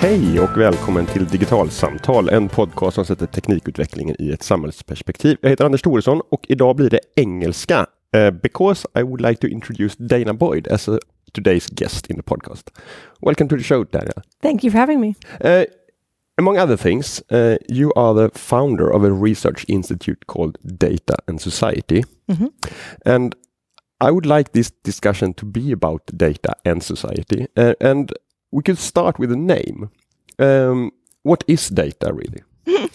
Hej och välkommen till Digitalsamtal, en podcast som sätter teknikutvecklingen i ett samhällsperspektiv. Jag heter Anders Thoresson och idag blir det engelska. Uh, because I would like to introduce Dana Boyd as a, today's guest in the podcast. Welcome to the show, Dana. Thank you for having me. Uh, among other things, uh, you are the founder of a research institute called Data and Society. Mm -hmm. And I would like this discussion to be about data and society. Uh, and we could start with a name. Um, what is data really?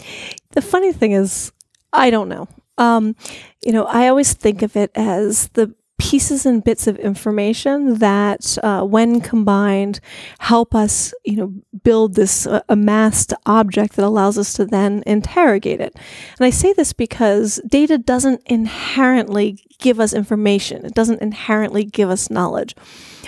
the funny thing is, I don't know. Um, you know, I always think of it as the pieces and bits of information that, uh, when combined, help us, you know, build this uh, amassed object that allows us to then interrogate it. And I say this because data doesn't inherently give us information. It doesn't inherently give us knowledge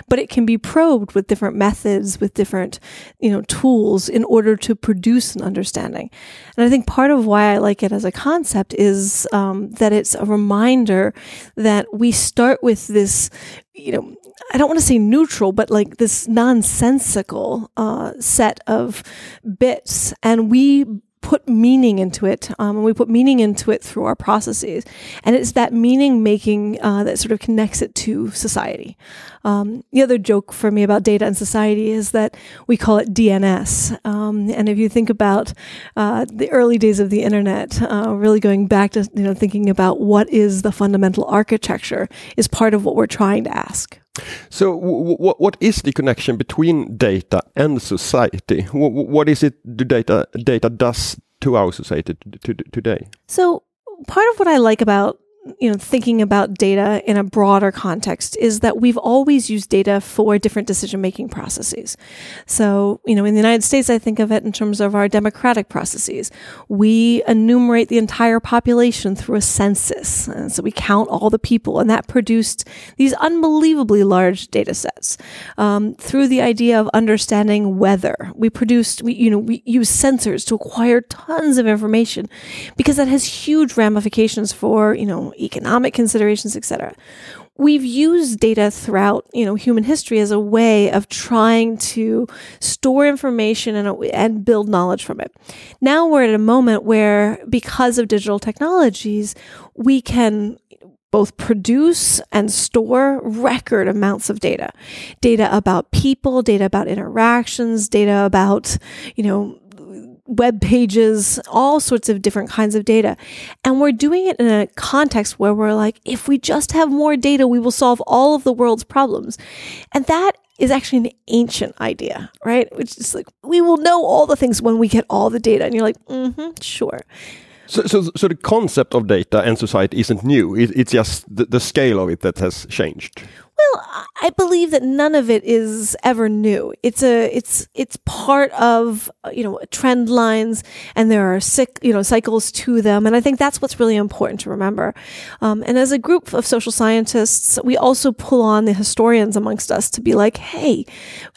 but it can be probed with different methods, with different, you know, tools in order to produce an understanding. And I think part of why I like it as a concept is um, that it's a reminder that we start with this, you know, I don't want to say neutral, but like this nonsensical uh, set of bits, and we put meaning into it, um, and we put meaning into it through our processes. And it's that meaning making uh, that sort of connects it to society. Um, the other joke for me about data and society is that we call it DNS. Um, and if you think about uh, the early days of the internet, uh, really going back to you know thinking about what is the fundamental architecture is part of what we're trying to ask. So, what is the connection between data and society? what is it the data data does to our society today? So, part of what I like about you know, thinking about data in a broader context is that we've always used data for different decision making processes. So, you know, in the United States, I think of it in terms of our democratic processes. We enumerate the entire population through a census. And so we count all the people, and that produced these unbelievably large data sets. Um, through the idea of understanding weather, we produced, we, you know, we use sensors to acquire tons of information because that has huge ramifications for, you know, economic considerations, etc. We've used data throughout, you know, human history as a way of trying to store information and, and build knowledge from it. Now we're at a moment where, because of digital technologies, we can both produce and store record amounts of data. Data about people, data about interactions, data about, you know, web pages, all sorts of different kinds of data. And we're doing it in a context where we're like, if we just have more data, we will solve all of the world's problems. And that is actually an ancient idea, right? Which is like, we will know all the things when we get all the data. And you're like, mm-hmm, sure. So, so, so the concept of data and society isn't new. It, it's just the, the scale of it that has changed. Well, I believe that none of it is ever new. It's a it's it's part of you know trend lines, and there are sick you know cycles to them, and I think that's what's really important to remember. Um, and as a group of social scientists, we also pull on the historians amongst us to be like, hey,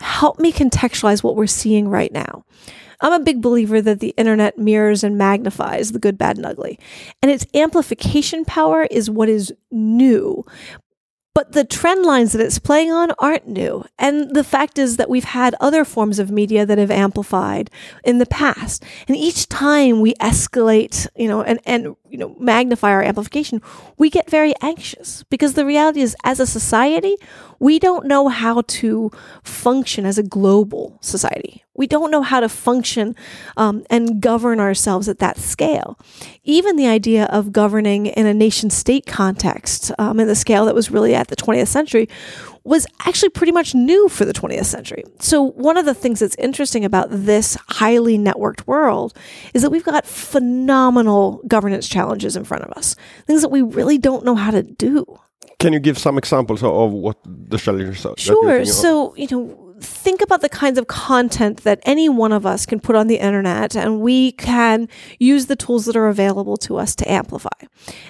help me contextualize what we're seeing right now. I'm a big believer that the internet mirrors and magnifies the good, bad, and ugly. And its amplification power is what is new. But the trend lines that it's playing on aren't new. And the fact is that we've had other forms of media that have amplified in the past. And each time we escalate, you know, and, and you know, magnify our amplification, we get very anxious because the reality is as a society, we don't know how to function as a global society. We don't know how to function um, and govern ourselves at that scale. Even the idea of governing in a nation state context, um, in the scale that was really at the 20th century, was actually pretty much new for the 20th century. So, one of the things that's interesting about this highly networked world is that we've got phenomenal governance challenges in front of us, things that we really don't know how to do. Can you give some examples of what the challenges are? Sure. So, you know, think about the kinds of content that any one of us can put on the internet and we can use the tools that are available to us to amplify.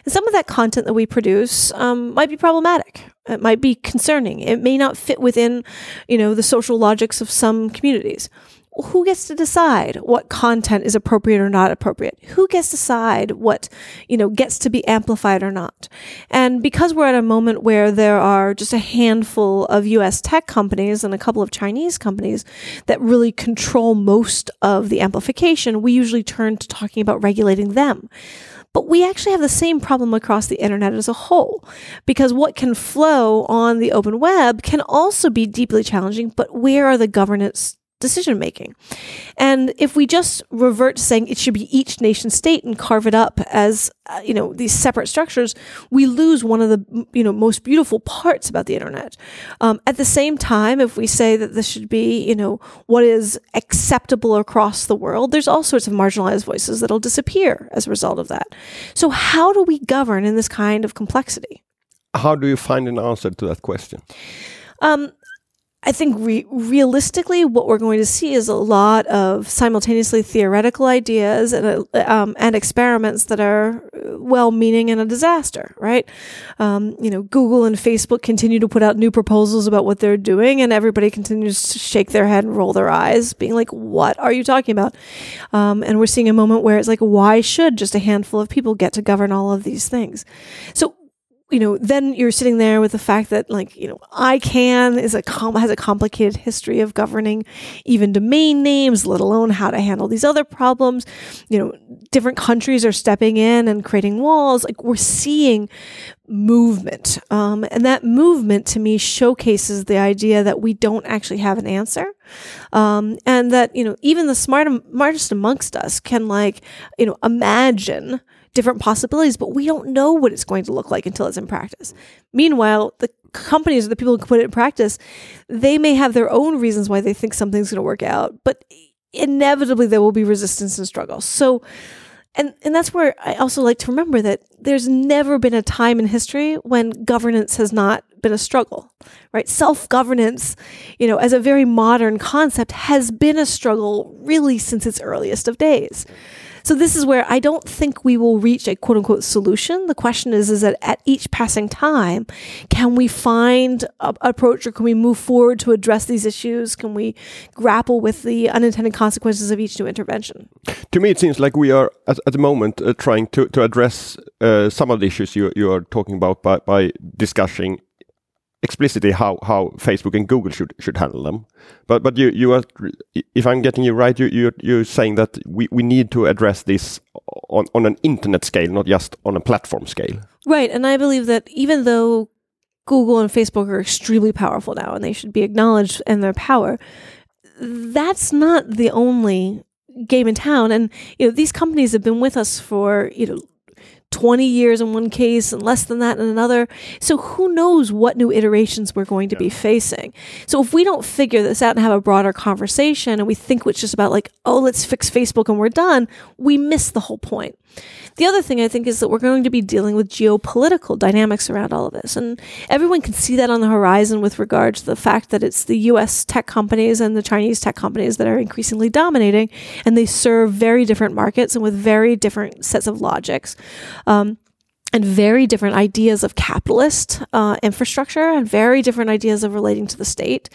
And some of that content that we produce um, might be problematic. It might be concerning. It may not fit within, you know, the social logics of some communities. Who gets to decide what content is appropriate or not appropriate? Who gets to decide what, you know, gets to be amplified or not? And because we're at a moment where there are just a handful of US tech companies and a couple of Chinese companies that really control most of the amplification, we usually turn to talking about regulating them. But we actually have the same problem across the internet as a whole, because what can flow on the open web can also be deeply challenging, but where are the governance decision making. And if we just revert to saying it should be each nation state and carve it up as uh, you know these separate structures, we lose one of the you know most beautiful parts about the internet. Um, at the same time, if we say that this should be you know what is acceptable across the world, there's all sorts of marginalized voices that'll disappear as a result of that. So how do we govern in this kind of complexity? How do you find an answer to that question? Um, I think re- realistically, what we're going to see is a lot of simultaneously theoretical ideas and uh, um, and experiments that are uh, well-meaning and a disaster, right? Um, you know, Google and Facebook continue to put out new proposals about what they're doing, and everybody continues to shake their head and roll their eyes, being like, "What are you talking about?" Um, and we're seeing a moment where it's like, "Why should just a handful of people get to govern all of these things?" So you know, then you're sitting there with the fact that like, you know, ICANN is a com- has a complicated history of governing even domain names, let alone how to handle these other problems. You know, different countries are stepping in and creating walls. Like we're seeing movement. Um, and that movement to me showcases the idea that we don't actually have an answer. Um, and that, you know, even the smart, smartest amongst us can like, you know, imagine different possibilities, but we don't know what it's going to look like until it's in practice. Meanwhile, the companies or the people who put it in practice, they may have their own reasons why they think something's going to work out, but inevitably there will be resistance and struggle. So, and, and that's where I also like to remember that there's never been a time in history when governance has not been a struggle, right? Self governance, you know, as a very modern concept, has been a struggle really since its earliest of days. So this is where I don't think we will reach a quote unquote solution. The question is, is that at each passing time, can we find an approach or can we move forward to address these issues? Can we grapple with the unintended consequences of each new intervention? To me, it seems like we are at, at the moment uh, trying to, to address uh, some of the issues you, you are talking about by, by discussing explicitly how how Facebook and Google should should handle them. But but you you are if I'm getting you right, you you you're saying that we we need to address this on on an internet scale, not just on a platform scale. Right, and I believe that even though Google and Facebook are extremely powerful now, and they should be acknowledged in their power, that's not the only game in town. And you know these companies have been with us for you know 20 years in one case and less than that in another. So who knows what new iterations we're going to yeah. be facing. So if we don't figure this out and have a broader conversation and we think it's just about like, oh, let's fix Facebook and we're done, we miss the whole point. The other thing I think is that we're going to be dealing with geopolitical dynamics around all of this. And everyone can see that on the horizon with regard to the fact that it's the US tech companies and the Chinese tech companies that are increasingly dominating, and they serve very different markets and with very different sets of logics. Um, and very different ideas of capitalist uh, infrastructure and very different ideas of relating to the state.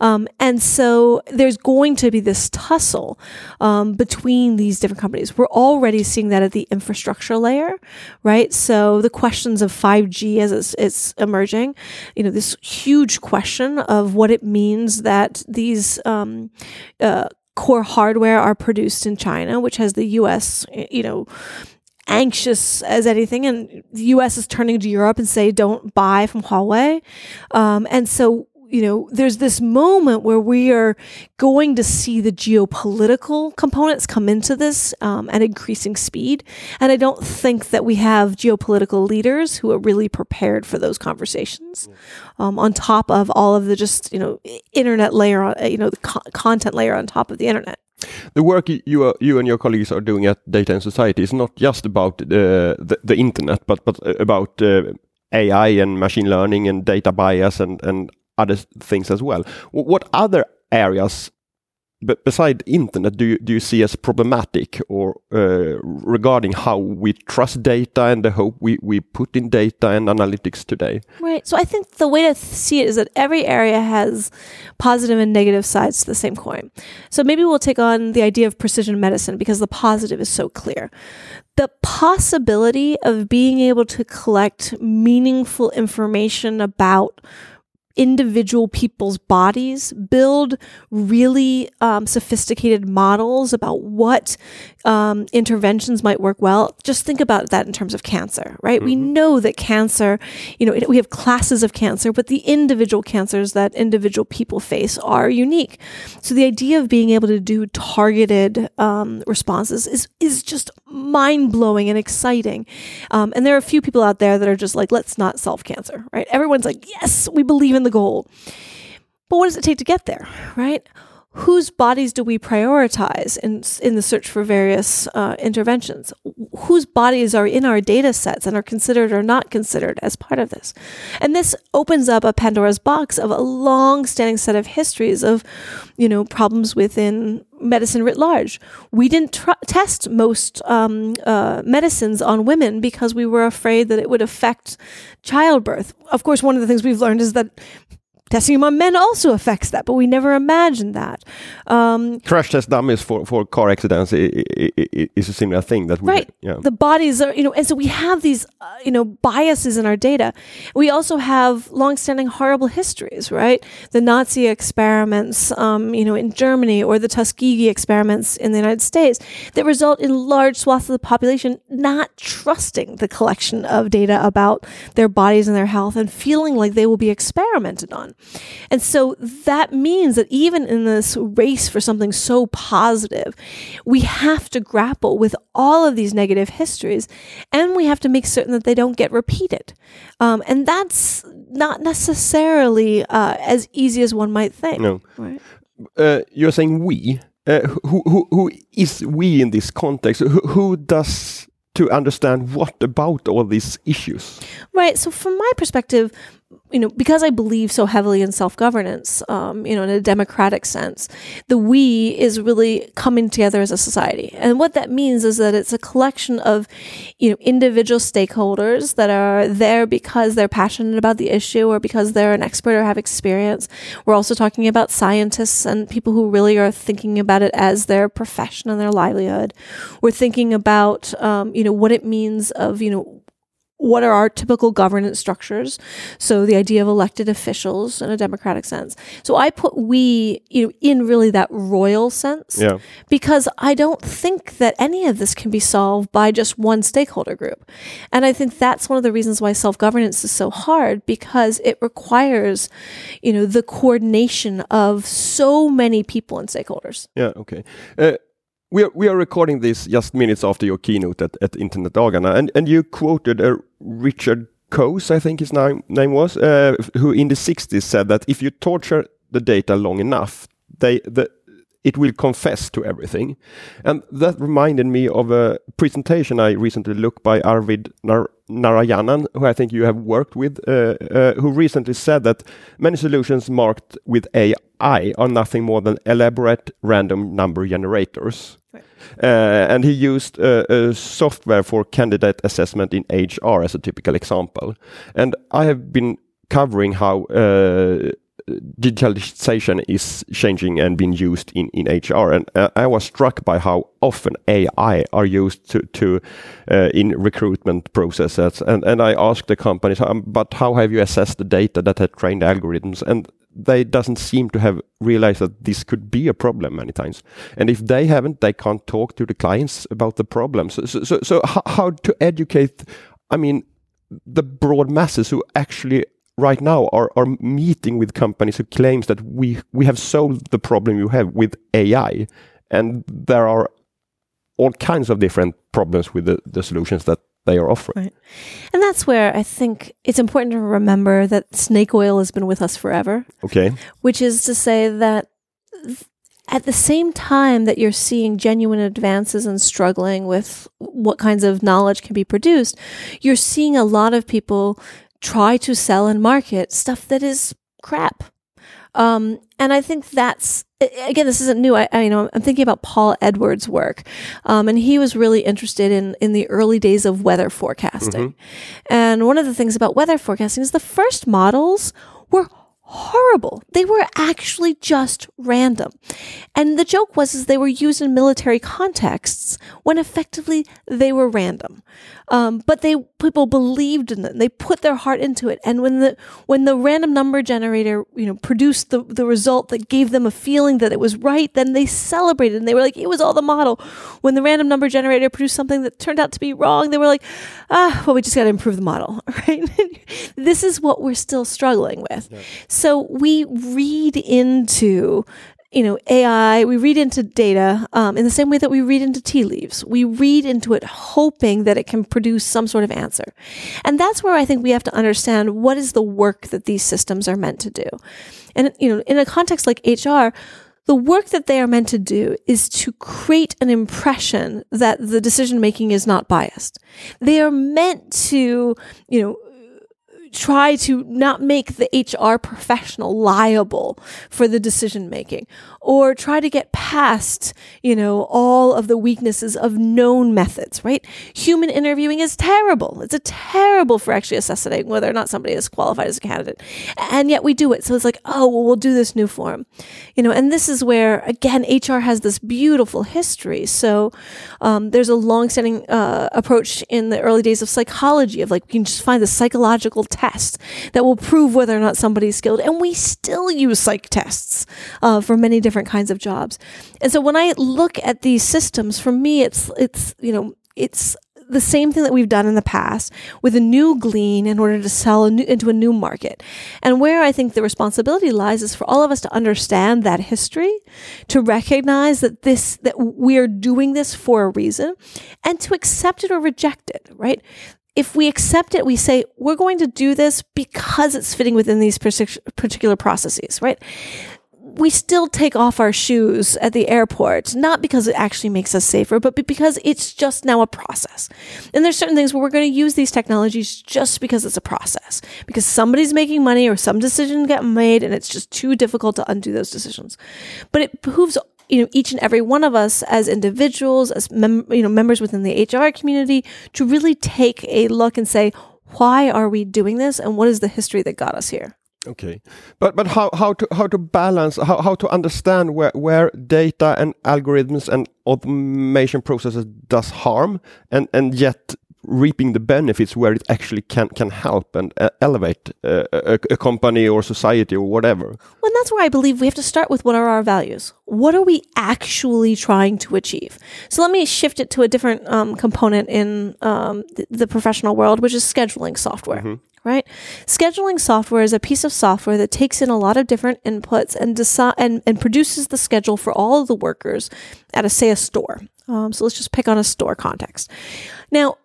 Um, and so there's going to be this tussle um, between these different companies. We're already seeing that at the infrastructure layer, right? So the questions of 5G as it's, it's emerging, you know, this huge question of what it means that these um, uh, core hardware are produced in China, which has the U.S., you know, anxious as anything, and the U.S. is turning to Europe and say, "Don't buy from Huawei," um, and so you know, there's this moment where we are going to see the geopolitical components come into this um, at increasing speed. And I don't think that we have geopolitical leaders who are really prepared for those conversations um, on top of all of the just, you know, internet layer, on, you know, the co- content layer on top of the internet. The work you are, you and your colleagues are doing at Data and Society is not just about uh, the, the internet, but but uh, about uh, AI and machine learning and data bias and and other things as well. What other areas beside internet, do you, do you see as problematic or uh, regarding how we trust data and the hope we, we put in data and analytics today? Right. So I think the way to see it is that every area has positive and negative sides to the same coin. So maybe we'll take on the idea of precision medicine because the positive is so clear. The possibility of being able to collect meaningful information about individual people's bodies, build really um, sophisticated models about what um, interventions might work well. Just think about that in terms of cancer, right? Mm-hmm. We know that cancer, you know, it, we have classes of cancer, but the individual cancers that individual people face are unique. So the idea of being able to do targeted um, responses is is just mind blowing and exciting. Um, and there are a few people out there that are just like, let's not solve cancer, right? Everyone's like, yes, we believe in the goal. But what does it take to get there, right? Whose bodies do we prioritize in, in the search for various uh, interventions? Whose bodies are in our data sets and are considered or not considered as part of this? And this opens up a Pandora's box of a long standing set of histories of, you know, problems within medicine writ large. We didn't tr- test most um, uh, medicines on women because we were afraid that it would affect childbirth. Of course, one of the things we've learned is that testing on men also affects that, but we never imagined that. Um, Crash test dummies for, for car accidents is a similar thing that we right. Yeah. The bodies are, you know, and so we have these, uh, you know, biases in our data. We also have longstanding horrible histories, right? The Nazi experiments, um, you know, in Germany or the Tuskegee experiments in the United States that result in large swaths of the population not trusting the collection of data about their bodies and their health and feeling like they will be experimented on. And so that means that even in this race for something so positive, we have to grapple with all of these negative histories and we have to make certain that they don't get repeated. Um, and that's not necessarily uh, as easy as one might think. No. Right? Uh, you're saying we. Uh, who, who, who is we in this context? Who, who does to understand what about all these issues? Right. So, from my perspective, you know, because I believe so heavily in self governance, um, you know, in a democratic sense, the we is really coming together as a society. And what that means is that it's a collection of, you know, individual stakeholders that are there because they're passionate about the issue or because they're an expert or have experience. We're also talking about scientists and people who really are thinking about it as their profession and their livelihood. We're thinking about, um, you know, what it means of, you know, what are our typical governance structures? So the idea of elected officials in a democratic sense. So I put we you know, in really that royal sense yeah. because I don't think that any of this can be solved by just one stakeholder group. And I think that's one of the reasons why self-governance is so hard because it requires, you know, the coordination of so many people and stakeholders. Yeah, okay. Uh, we are, we are recording this just minutes after your keynote at, at Internetdagarna, and, and you quoted uh, Richard Coase, I think his name, name was, uh, who in the 60s said that if you torture the data long enough, they, the, it will confess to everything. And that reminded me of a presentation I recently looked by Arvind Nar Narayanan, who I think you have worked with, uh, uh, who recently said that many solutions marked with AI are nothing more than elaborate random number generators. Uh, and he used uh, software for candidate assessment in HR as a typical example. And I have been covering how uh, digitalization is changing and being used in, in HR. And uh, I was struck by how often AI are used to, to uh, in recruitment processes. And, and I asked the companies, um, but how have you assessed the data that had trained algorithms? And they doesn't seem to have realized that this could be a problem many times. And if they haven't, they can't talk to the clients about the problems. So, so, so how, how to educate, I mean, the broad masses who actually right now are, are meeting with companies who claims that we, we have solved the problem you have with AI. And there are all kinds of different problems with the, the solutions that they are offering. Right. And that's where I think it's important to remember that snake oil has been with us forever. Okay. Which is to say that at the same time that you're seeing genuine advances and struggling with what kinds of knowledge can be produced, you're seeing a lot of people try to sell and market stuff that is crap Um, and I think that's again, this isn't new. I, I you know I'm thinking about Paul Edwards' work, um, and he was really interested in in the early days of weather forecasting. Mm-hmm. And one of the things about weather forecasting is the first models were horrible. They were actually just random. And the joke was is they were used in military contexts when effectively they were random. Um, but they people believed in them. They put their heart into it. And when the when the random number generator, you know, produced the, the result that gave them a feeling that it was right, then they celebrated and they were like, it was all the model. When the random number generator produced something that turned out to be wrong, they were like, ah, well, we just got to improve the model, right? this is what we're still struggling with. Yeah. So we read into you know, AI, we read into data um, in the same way that we read into tea leaves. We read into it hoping that it can produce some sort of answer. And that's where I think we have to understand what is the work that these systems are meant to do. And, you know, in a context like HR, the work that they are meant to do is to create an impression that the decision making is not biased. They are meant to, you know, try to not make the HR professional liable for the decision making or try to get past, you know, all of the weaknesses of known methods, right? Human interviewing is terrible. It's a terrible for actually assessing whether or not somebody is qualified as a candidate. And yet we do it. So it's like, oh, well, we'll do this new form, you know, and this is where, again, HR has this beautiful history. So um, there's a long-standing uh, approach in the early days of psychology of like, we can just find the psychological test that will prove whether or not somebody's skilled. And we still use psych tests uh, for many different kinds of jobs. And so when I look at these systems, for me, it's it's you know it's the same thing that we've done in the past with a new glean in order to sell a new, into a new market. And where I think the responsibility lies is for all of us to understand that history, to recognize that this that we are doing this for a reason, and to accept it or reject it. Right? if we accept it, we say, we're going to do this because it's fitting within these particular processes, right? We still take off our shoes at the airport, not because it actually makes us safer, but because it's just now a process. And there's certain things where we're going to use these technologies just because it's a process, because somebody's making money or some decision got made and it's just too difficult to undo those decisions. But it behooves you know each and every one of us as individuals as mem- you know members within the HR community to really take a look and say why are we doing this and what is the history that got us here okay. But but how how to how to balance how, how to understand where where data and algorithms and automation processes does harm and and yet reaping the benefits where it actually can can help and uh, elevate uh, a, a, company or society or whatever. Well, that's where I believe we have to start with what are our values. What are we actually trying to achieve? So let me shift it to a different um, component in um, the, the, professional world, which is scheduling software. Mm -hmm. Right, scheduling software is a piece of software that takes in a lot of different inputs and decide and, and produces the schedule for all of the workers at a say a store. Um, so let's just pick on a store context. Now,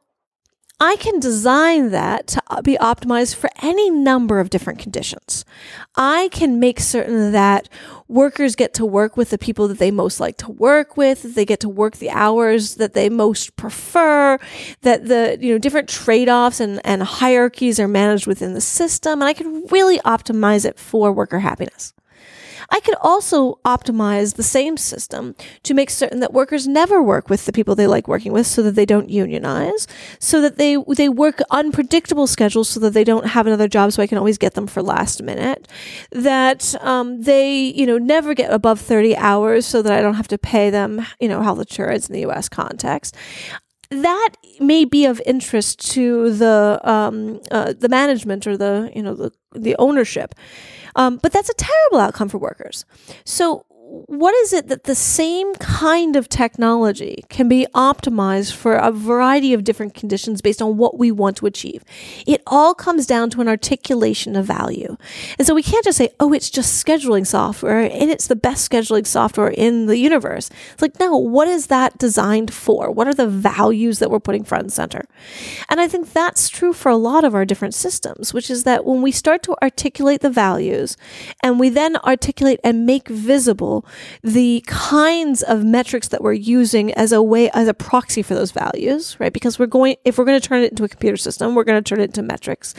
I can design that to be optimized for any number of different conditions. I can make certain that workers get to work with the people that they most like to work with, that they get to work the hours that they most prefer, that the, you know, different trade-offs and, and hierarchies are managed within the system. And I can really optimize it for worker happiness. I could also optimize the same system to make certain that workers never work with the people they like working with so that they don't unionize, so that they, they work unpredictable schedules so that they don't have another job so I can always get them for last minute, that um, they, you know, never get above 30 hours so that I don't have to pay them, you know, health insurance in the US context that may be of interest to the um, uh, the management or the you know the the ownership. Um, but that's a terrible outcome for workers. So what is it that the same kind of technology can be optimized for a variety of different conditions based on what we want to achieve? It all comes down to an articulation of value. And so we can't just say, oh, it's just scheduling software and it's the best scheduling software in the universe. It's like, no, what is that designed for? What are the values that we're putting front and center? And I think that's true for a lot of our different systems, which is that when we start to articulate the values and we then articulate and make visible the kinds of metrics that we're using as a way, as a proxy for those values, right? Because we're going, if we're going to turn it into a computer system, we're going to turn it into metrics.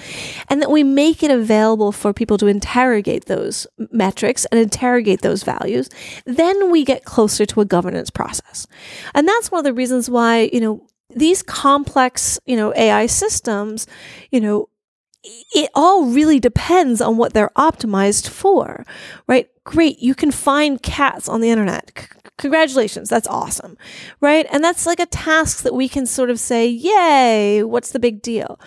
And that we make it available for people to interrogate those metrics and interrogate those values. Then we get closer to a governance process. And that's one of the reasons why, you know, these complex, you know, AI systems, you know, it all really depends on what they're optimized for, right? Great. You can find cats on the internet. C- congratulations. That's awesome, right? And that's like a task that we can sort of say, yay, what's the big deal?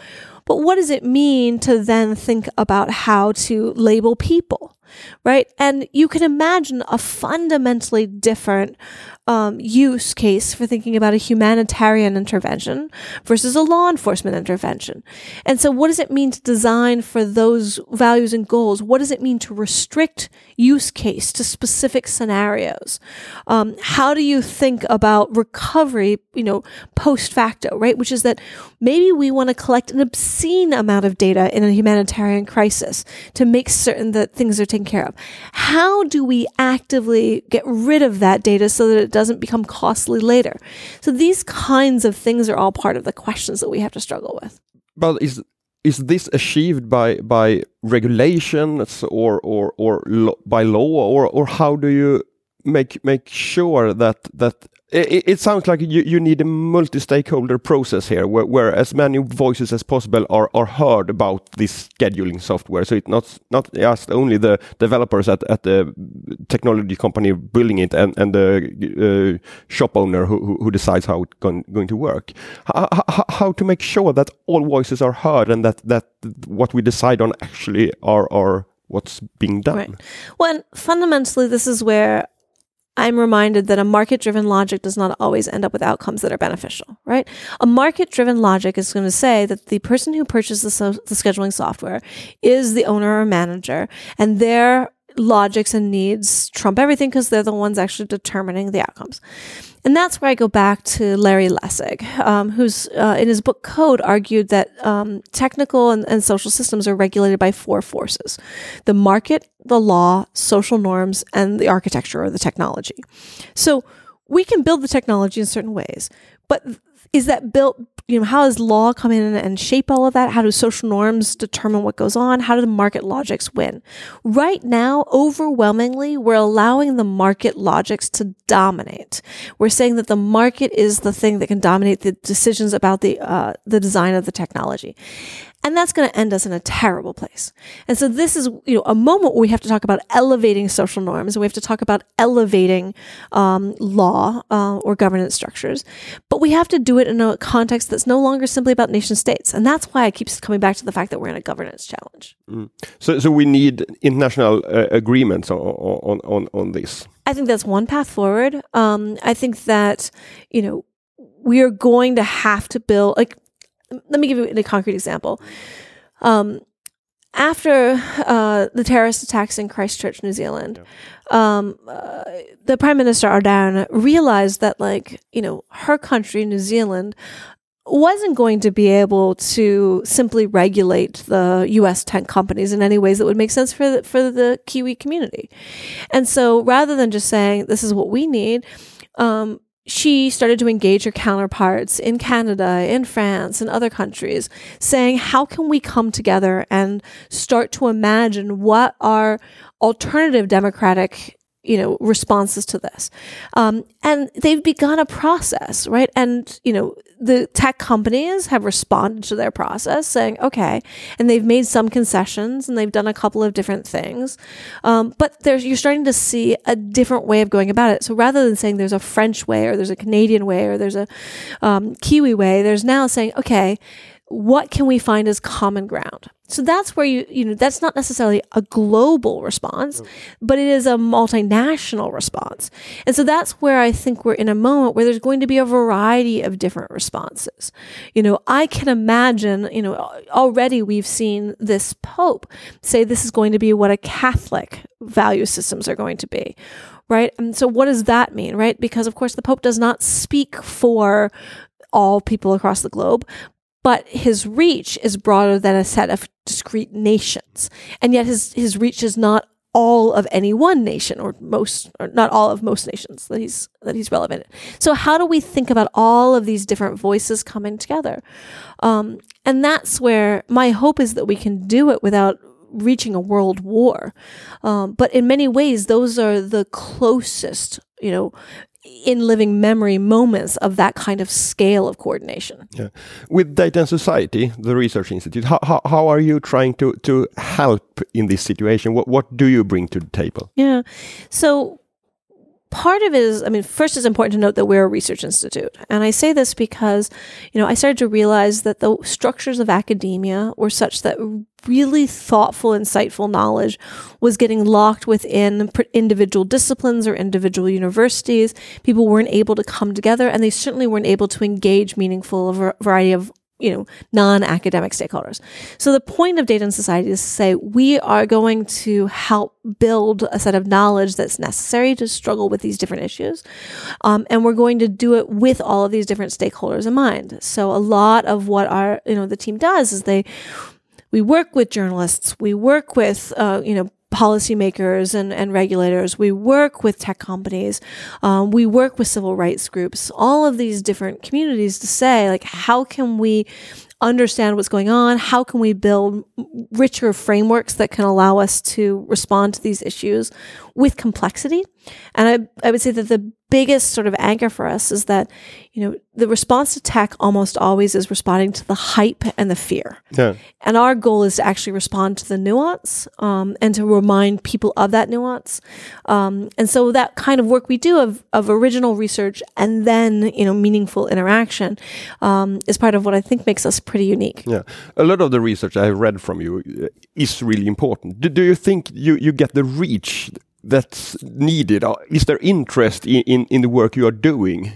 But what does it mean to then think about how to label people? Right? And you can imagine a fundamentally different um, use case for thinking about a humanitarian intervention versus a law enforcement intervention. And so, what does it mean to design for those values and goals? What does it mean to restrict use case to specific scenarios? Um, how do you think about recovery, you know, post facto, right? Which is that maybe we want to collect an obscene amount of data in a humanitarian crisis to make certain that things are taken taken care of. How do we actively get rid of that data so that it doesn't become costly later? So these kinds of things are all part of the questions that we have to struggle with. But is is this achieved by by regulations or or or lo by law or or how do you make make sure that that it, sounds like you, you need a multi-stakeholder process here where, where as many voices as possible are, are heard about this scheduling software so it's not not just only the developers at, at the technology company building it and, and the uh, shop owner who, who decides how it's going, going to work how, how, how to make sure that all voices are heard and that, that what we decide on actually are, are what's being done. Right. Well, fundamentally, this is where I'm reminded that a market driven logic does not always end up with outcomes that are beneficial, right? A market driven logic is going to say that the person who purchased the, so- the scheduling software is the owner or manager, and their logics and needs trump everything because they're the ones actually determining the outcomes. And that's where I go back to Larry Lessig, um, who's uh, in his book Code argued that um, technical and, and social systems are regulated by four forces the market, the law, social norms, and the architecture or the technology. So we can build the technology in certain ways, but is that built you know how does law come in and shape all of that? How do social norms determine what goes on? How do the market logics win? Right now overwhelmingly we're allowing the market logics to dominate. We're saying that the market is the thing that can dominate the decisions about the uh, the design of the technology and that's going to end us in a terrible place. And so this is, you know, a moment where we have to talk about elevating social norms and we have to talk about elevating um, law uh, or governance structures. But we have to do it in a context that's no longer simply about nation states. And that's why I keep coming back to the fact that we're in a governance challenge. Mm. So, so we need international uh, agreements on, on, on, on this. I think that's one path forward. Um, I think that, you know, we are going to have to build, like, let me give you a concrete example. Um, after uh, the terrorist attacks in Christchurch, New Zealand, yeah. um, uh, the Prime Minister Ardern realized that, like, you know, her country, New Zealand, wasn't going to be able to simply regulate the U.S. tech companies in any ways that would make sense for the, for the Kiwi community. And so, rather than just saying this is what we need, um, she started to engage her counterparts in Canada, in France, and other countries, saying, How can we come together and start to imagine what our alternative democratic you know responses to this. Um, and they've begun a process right? And you know the tech companies have responded to their process saying okay and they've made some concessions and they've done a couple of different things. Um, but there's you're starting to see a different way of going about it. So rather than saying there's a french way or there's a canadian way or there's a um, kiwi way there's now saying okay what can we find as common ground? So that's where you, you know, that's not necessarily a global response, but it is a multinational response. And so that's where I think we're in a moment where there's going to be a variety of different responses. You know, I can imagine, you know, already we've seen this Pope say this is going to be what a Catholic value systems are going to be right? And so what does that mean, right? Because of course the Pope does not speak for all people across the globe, but his reach is broader than a set of discrete nations. And yet his, his reach is not all of any one nation or most or not all of most nations that he's that he's relevant so how do we think about all of these different voices coming together? Um, and that's where my hope is that we can do it without reaching a world war. Um, but in many ways those are the closest you know in living memory moments of that kind of scale of coordination. Yeah. With Data and Society, the research institute, how, how, how are you trying to, to help in this situation? What, what do you bring to the table? Yeah. So part of it is, I mean, first it's important to note that we're a research institute. And I say this because, you know, I started to realize that the structures of academia were such that really thoughtful, insightful knowledge was getting locked within individual disciplines or individual universities. People weren't able to come together and they certainly weren't able to engage meaningful variety of you know, non-academic stakeholders. So the point of Data and Society is to say we are going to help build a set of knowledge that's necessary to struggle with these different issues. Um, and we're going to do it with all of these different stakeholders in mind. So a lot of what our, you know, the team does is they, we work with journalists, we work with, uh, you know, policymakers and, and regulators. We work with tech companies. Um, we work with civil rights groups, all of these different communities to say, like, how can we understand what's going on? How can we build richer frameworks that can allow us to respond to these issues with complexity? And I, I would say that the biggest sort of anchor for us is that, you know, the response to tech almost always is responding to the hype and the fear. Yeah. And our goal is to actually respond to the nuance um, and to remind people of that nuance. Um, and so that kind of work we do of, of original research and then, you know, meaningful interaction um, is part of what I think makes us pretty unique. Yeah. A lot of the research I have read from you uh, is really important. Do, do you think you, you get the reach that's needed? Uh, is there interest in, in, in the work you are doing?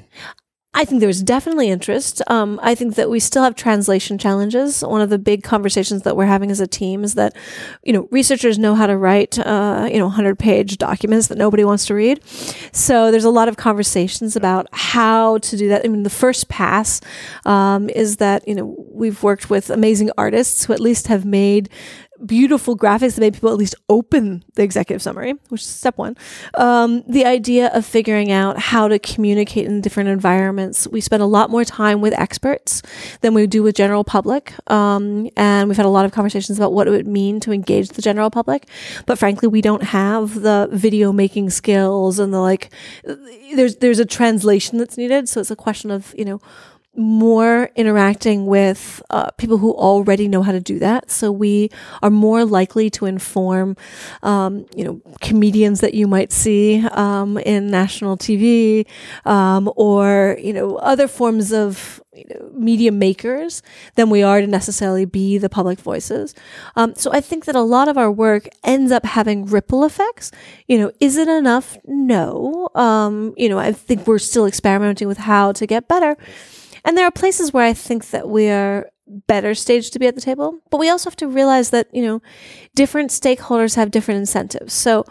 I think there's definitely interest. Um, I think that we still have translation challenges. One of the big conversations that we're having as a team is that, you know, researchers know how to write, uh, you know, 100 page documents that nobody wants to read. So there's a lot of conversations about how to do that. I mean, the first pass um, is that, you know, we've worked with amazing artists who at least have made beautiful graphics that made people at least open the executive summary, which is step one. Um, the idea of figuring out how to communicate in different environments. We spend a lot more time with experts than we do with general public. Um, and we've had a lot of conversations about what it would mean to engage the general public. But frankly, we don't have the video making skills and the like, there's, there's a translation that's needed. So it's a question of, you know, more interacting with uh, people who already know how to do that. So we are more likely to inform, um, you know, comedians that you might see um, in national TV um, or you know other forms of you know, media makers than we are to necessarily be the public voices. Um, so I think that a lot of our work ends up having ripple effects. You know, is it enough? No. Um, you know, I think we're still experimenting with how to get better. And there are places where I think that we are better staged to be at the table, but we also have to realize that, you know, different stakeholders have different incentives. So,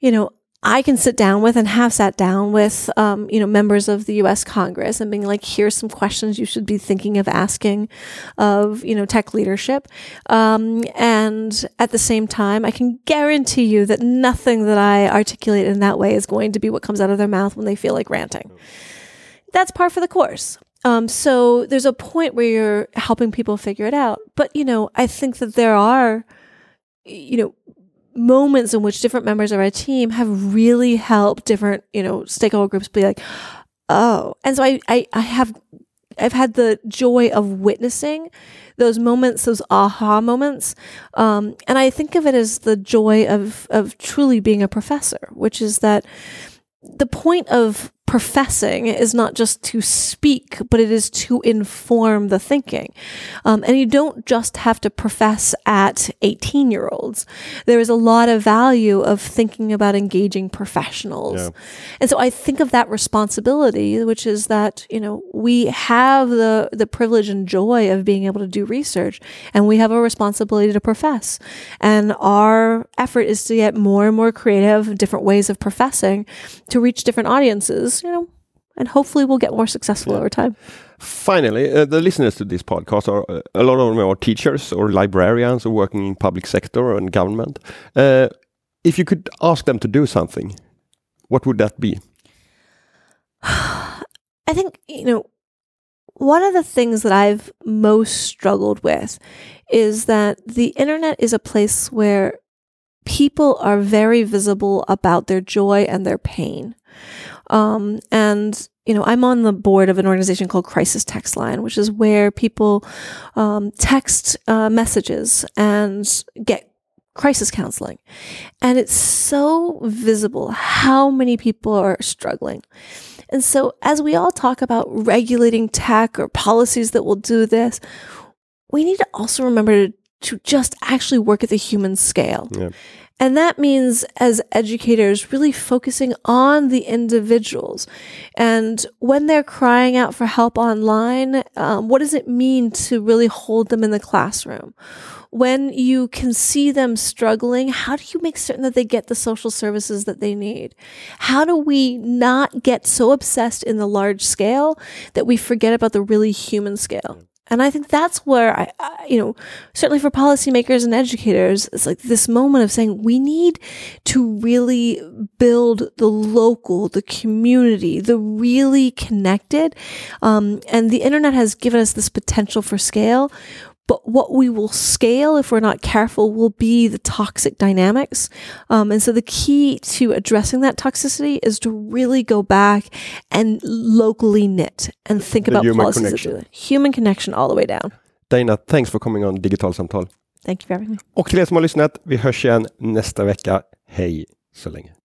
you know, I can sit down with and have sat down with, um, you know, members of the U.S. Congress and being like, here's some questions you should be thinking of asking of, you know, tech leadership. Um, and at the same time, I can guarantee you that nothing that I articulate in that way is going to be what comes out of their mouth when they feel like ranting. That's par for the course. Um, so there's a point where you're helping people figure it out. But, you know, I think that there are, you know, moments in which different members of our team have really helped different, you know, stakeholder groups be like, oh. And so I, I, I have, I've had the joy of witnessing those moments, those aha moments. Um, and I think of it as the joy of, of truly being a professor, which is that the point of professing is not just to speak, but it is to inform the thinking. Um, and you don't just have to profess at 18 year olds. There is a lot of value of thinking about engaging professionals. Yeah. And so I think of that responsibility, which is that, you know, we have the, the privilege and joy of being able to do research and we have a responsibility to profess. And our effort is to get more and more creative, different ways of professing to reach different audiences you know, and hopefully we'll get more successful yeah. over time. Finally, uh, the listeners to this podcast are uh, a lot of them are teachers or librarians or working in public sector and government. Uh, if you could ask them to do something, what would that be? I think, you know, one of the things that I've most struggled with is that the internet is a place where people are very visible about their joy and their pain. Um, and you know, I'm on the board of an organization called Crisis Text Line, which is where people um, text uh, messages and get crisis counseling. And it's so visible how many people are struggling. And so, as we all talk about regulating tech or policies that will do this, we need to also remember to, to just actually work at the human scale. Yeah. And that means, as educators, really focusing on the individuals. And when they're crying out for help online, um, what does it mean to really hold them in the classroom? When you can see them struggling, how do you make certain that they get the social services that they need? How do we not get so obsessed in the large scale that we forget about the really human scale? And I think that's where I, I, you know, certainly for policymakers and educators, it's like this moment of saying we need to really build the local, the community, the really connected. Um, and the internet has given us this potential for scale. But what we will scale if we're not careful will be the toxic dynamics. Um, and so the key to addressing that toxicity is to really go back and locally knit and think The about human policies connection. Human connection all the way down. Dana, thanks for coming on Digital Samtal. Thank you for having me. Och till er som har lyssnat, vi hörs igen nästa vecka. Hej så länge.